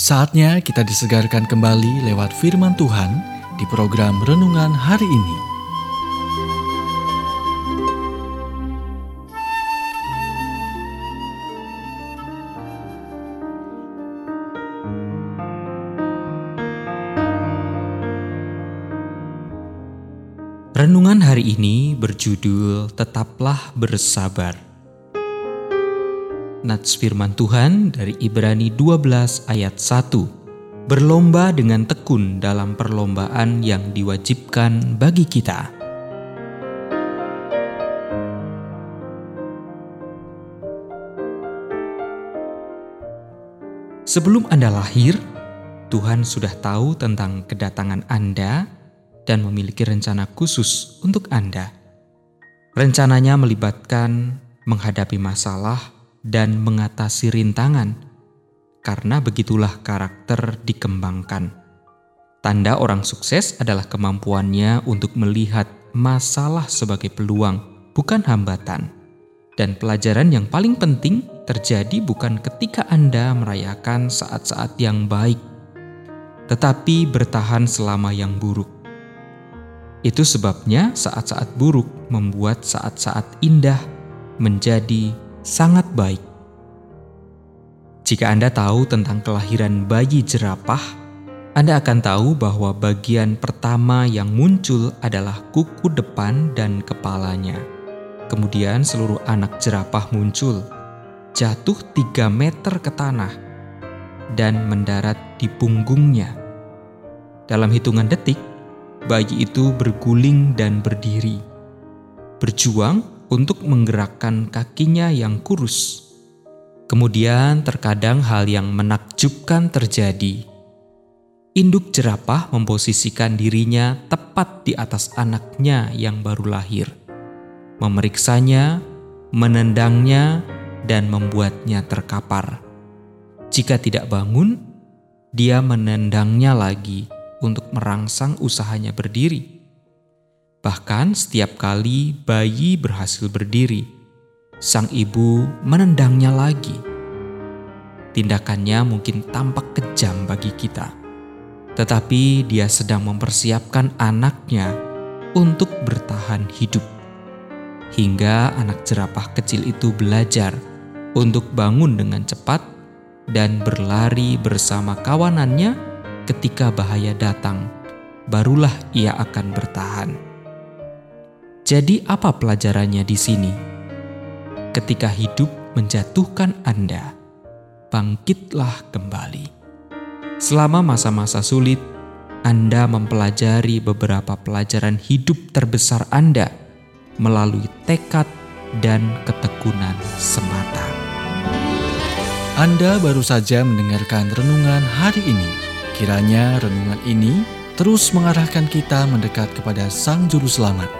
Saatnya kita disegarkan kembali lewat firman Tuhan di program renungan hari ini. Renungan hari ini berjudul "Tetaplah Bersabar". Nats firman Tuhan dari Ibrani 12 ayat 1. Berlomba dengan tekun dalam perlombaan yang diwajibkan bagi kita. Sebelum Anda lahir, Tuhan sudah tahu tentang kedatangan Anda dan memiliki rencana khusus untuk Anda. Rencananya melibatkan menghadapi masalah dan mengatasi rintangan, karena begitulah karakter dikembangkan. Tanda orang sukses adalah kemampuannya untuk melihat masalah sebagai peluang, bukan hambatan. Dan pelajaran yang paling penting terjadi bukan ketika Anda merayakan saat-saat yang baik, tetapi bertahan selama yang buruk. Itu sebabnya saat-saat buruk membuat saat-saat indah menjadi sangat baik. Jika Anda tahu tentang kelahiran bayi jerapah, Anda akan tahu bahwa bagian pertama yang muncul adalah kuku depan dan kepalanya. Kemudian seluruh anak jerapah muncul, jatuh tiga meter ke tanah, dan mendarat di punggungnya. Dalam hitungan detik, bayi itu berguling dan berdiri, berjuang untuk menggerakkan kakinya yang kurus. Kemudian terkadang hal yang menakjubkan terjadi. Induk jerapah memposisikan dirinya tepat di atas anaknya yang baru lahir. Memeriksanya, menendangnya, dan membuatnya terkapar. Jika tidak bangun, dia menendangnya lagi untuk merangsang usahanya berdiri Bahkan setiap kali bayi berhasil berdiri, sang ibu menendangnya lagi. Tindakannya mungkin tampak kejam bagi kita, tetapi dia sedang mempersiapkan anaknya untuk bertahan hidup. Hingga anak jerapah kecil itu belajar untuk bangun dengan cepat dan berlari bersama kawanannya ketika bahaya datang, barulah ia akan bertahan. Jadi, apa pelajarannya di sini? Ketika hidup menjatuhkan Anda, bangkitlah kembali. Selama masa-masa sulit, Anda mempelajari beberapa pelajaran hidup terbesar Anda melalui tekad dan ketekunan semata. Anda baru saja mendengarkan renungan hari ini. Kiranya renungan ini terus mengarahkan kita mendekat kepada Sang Juru Selamat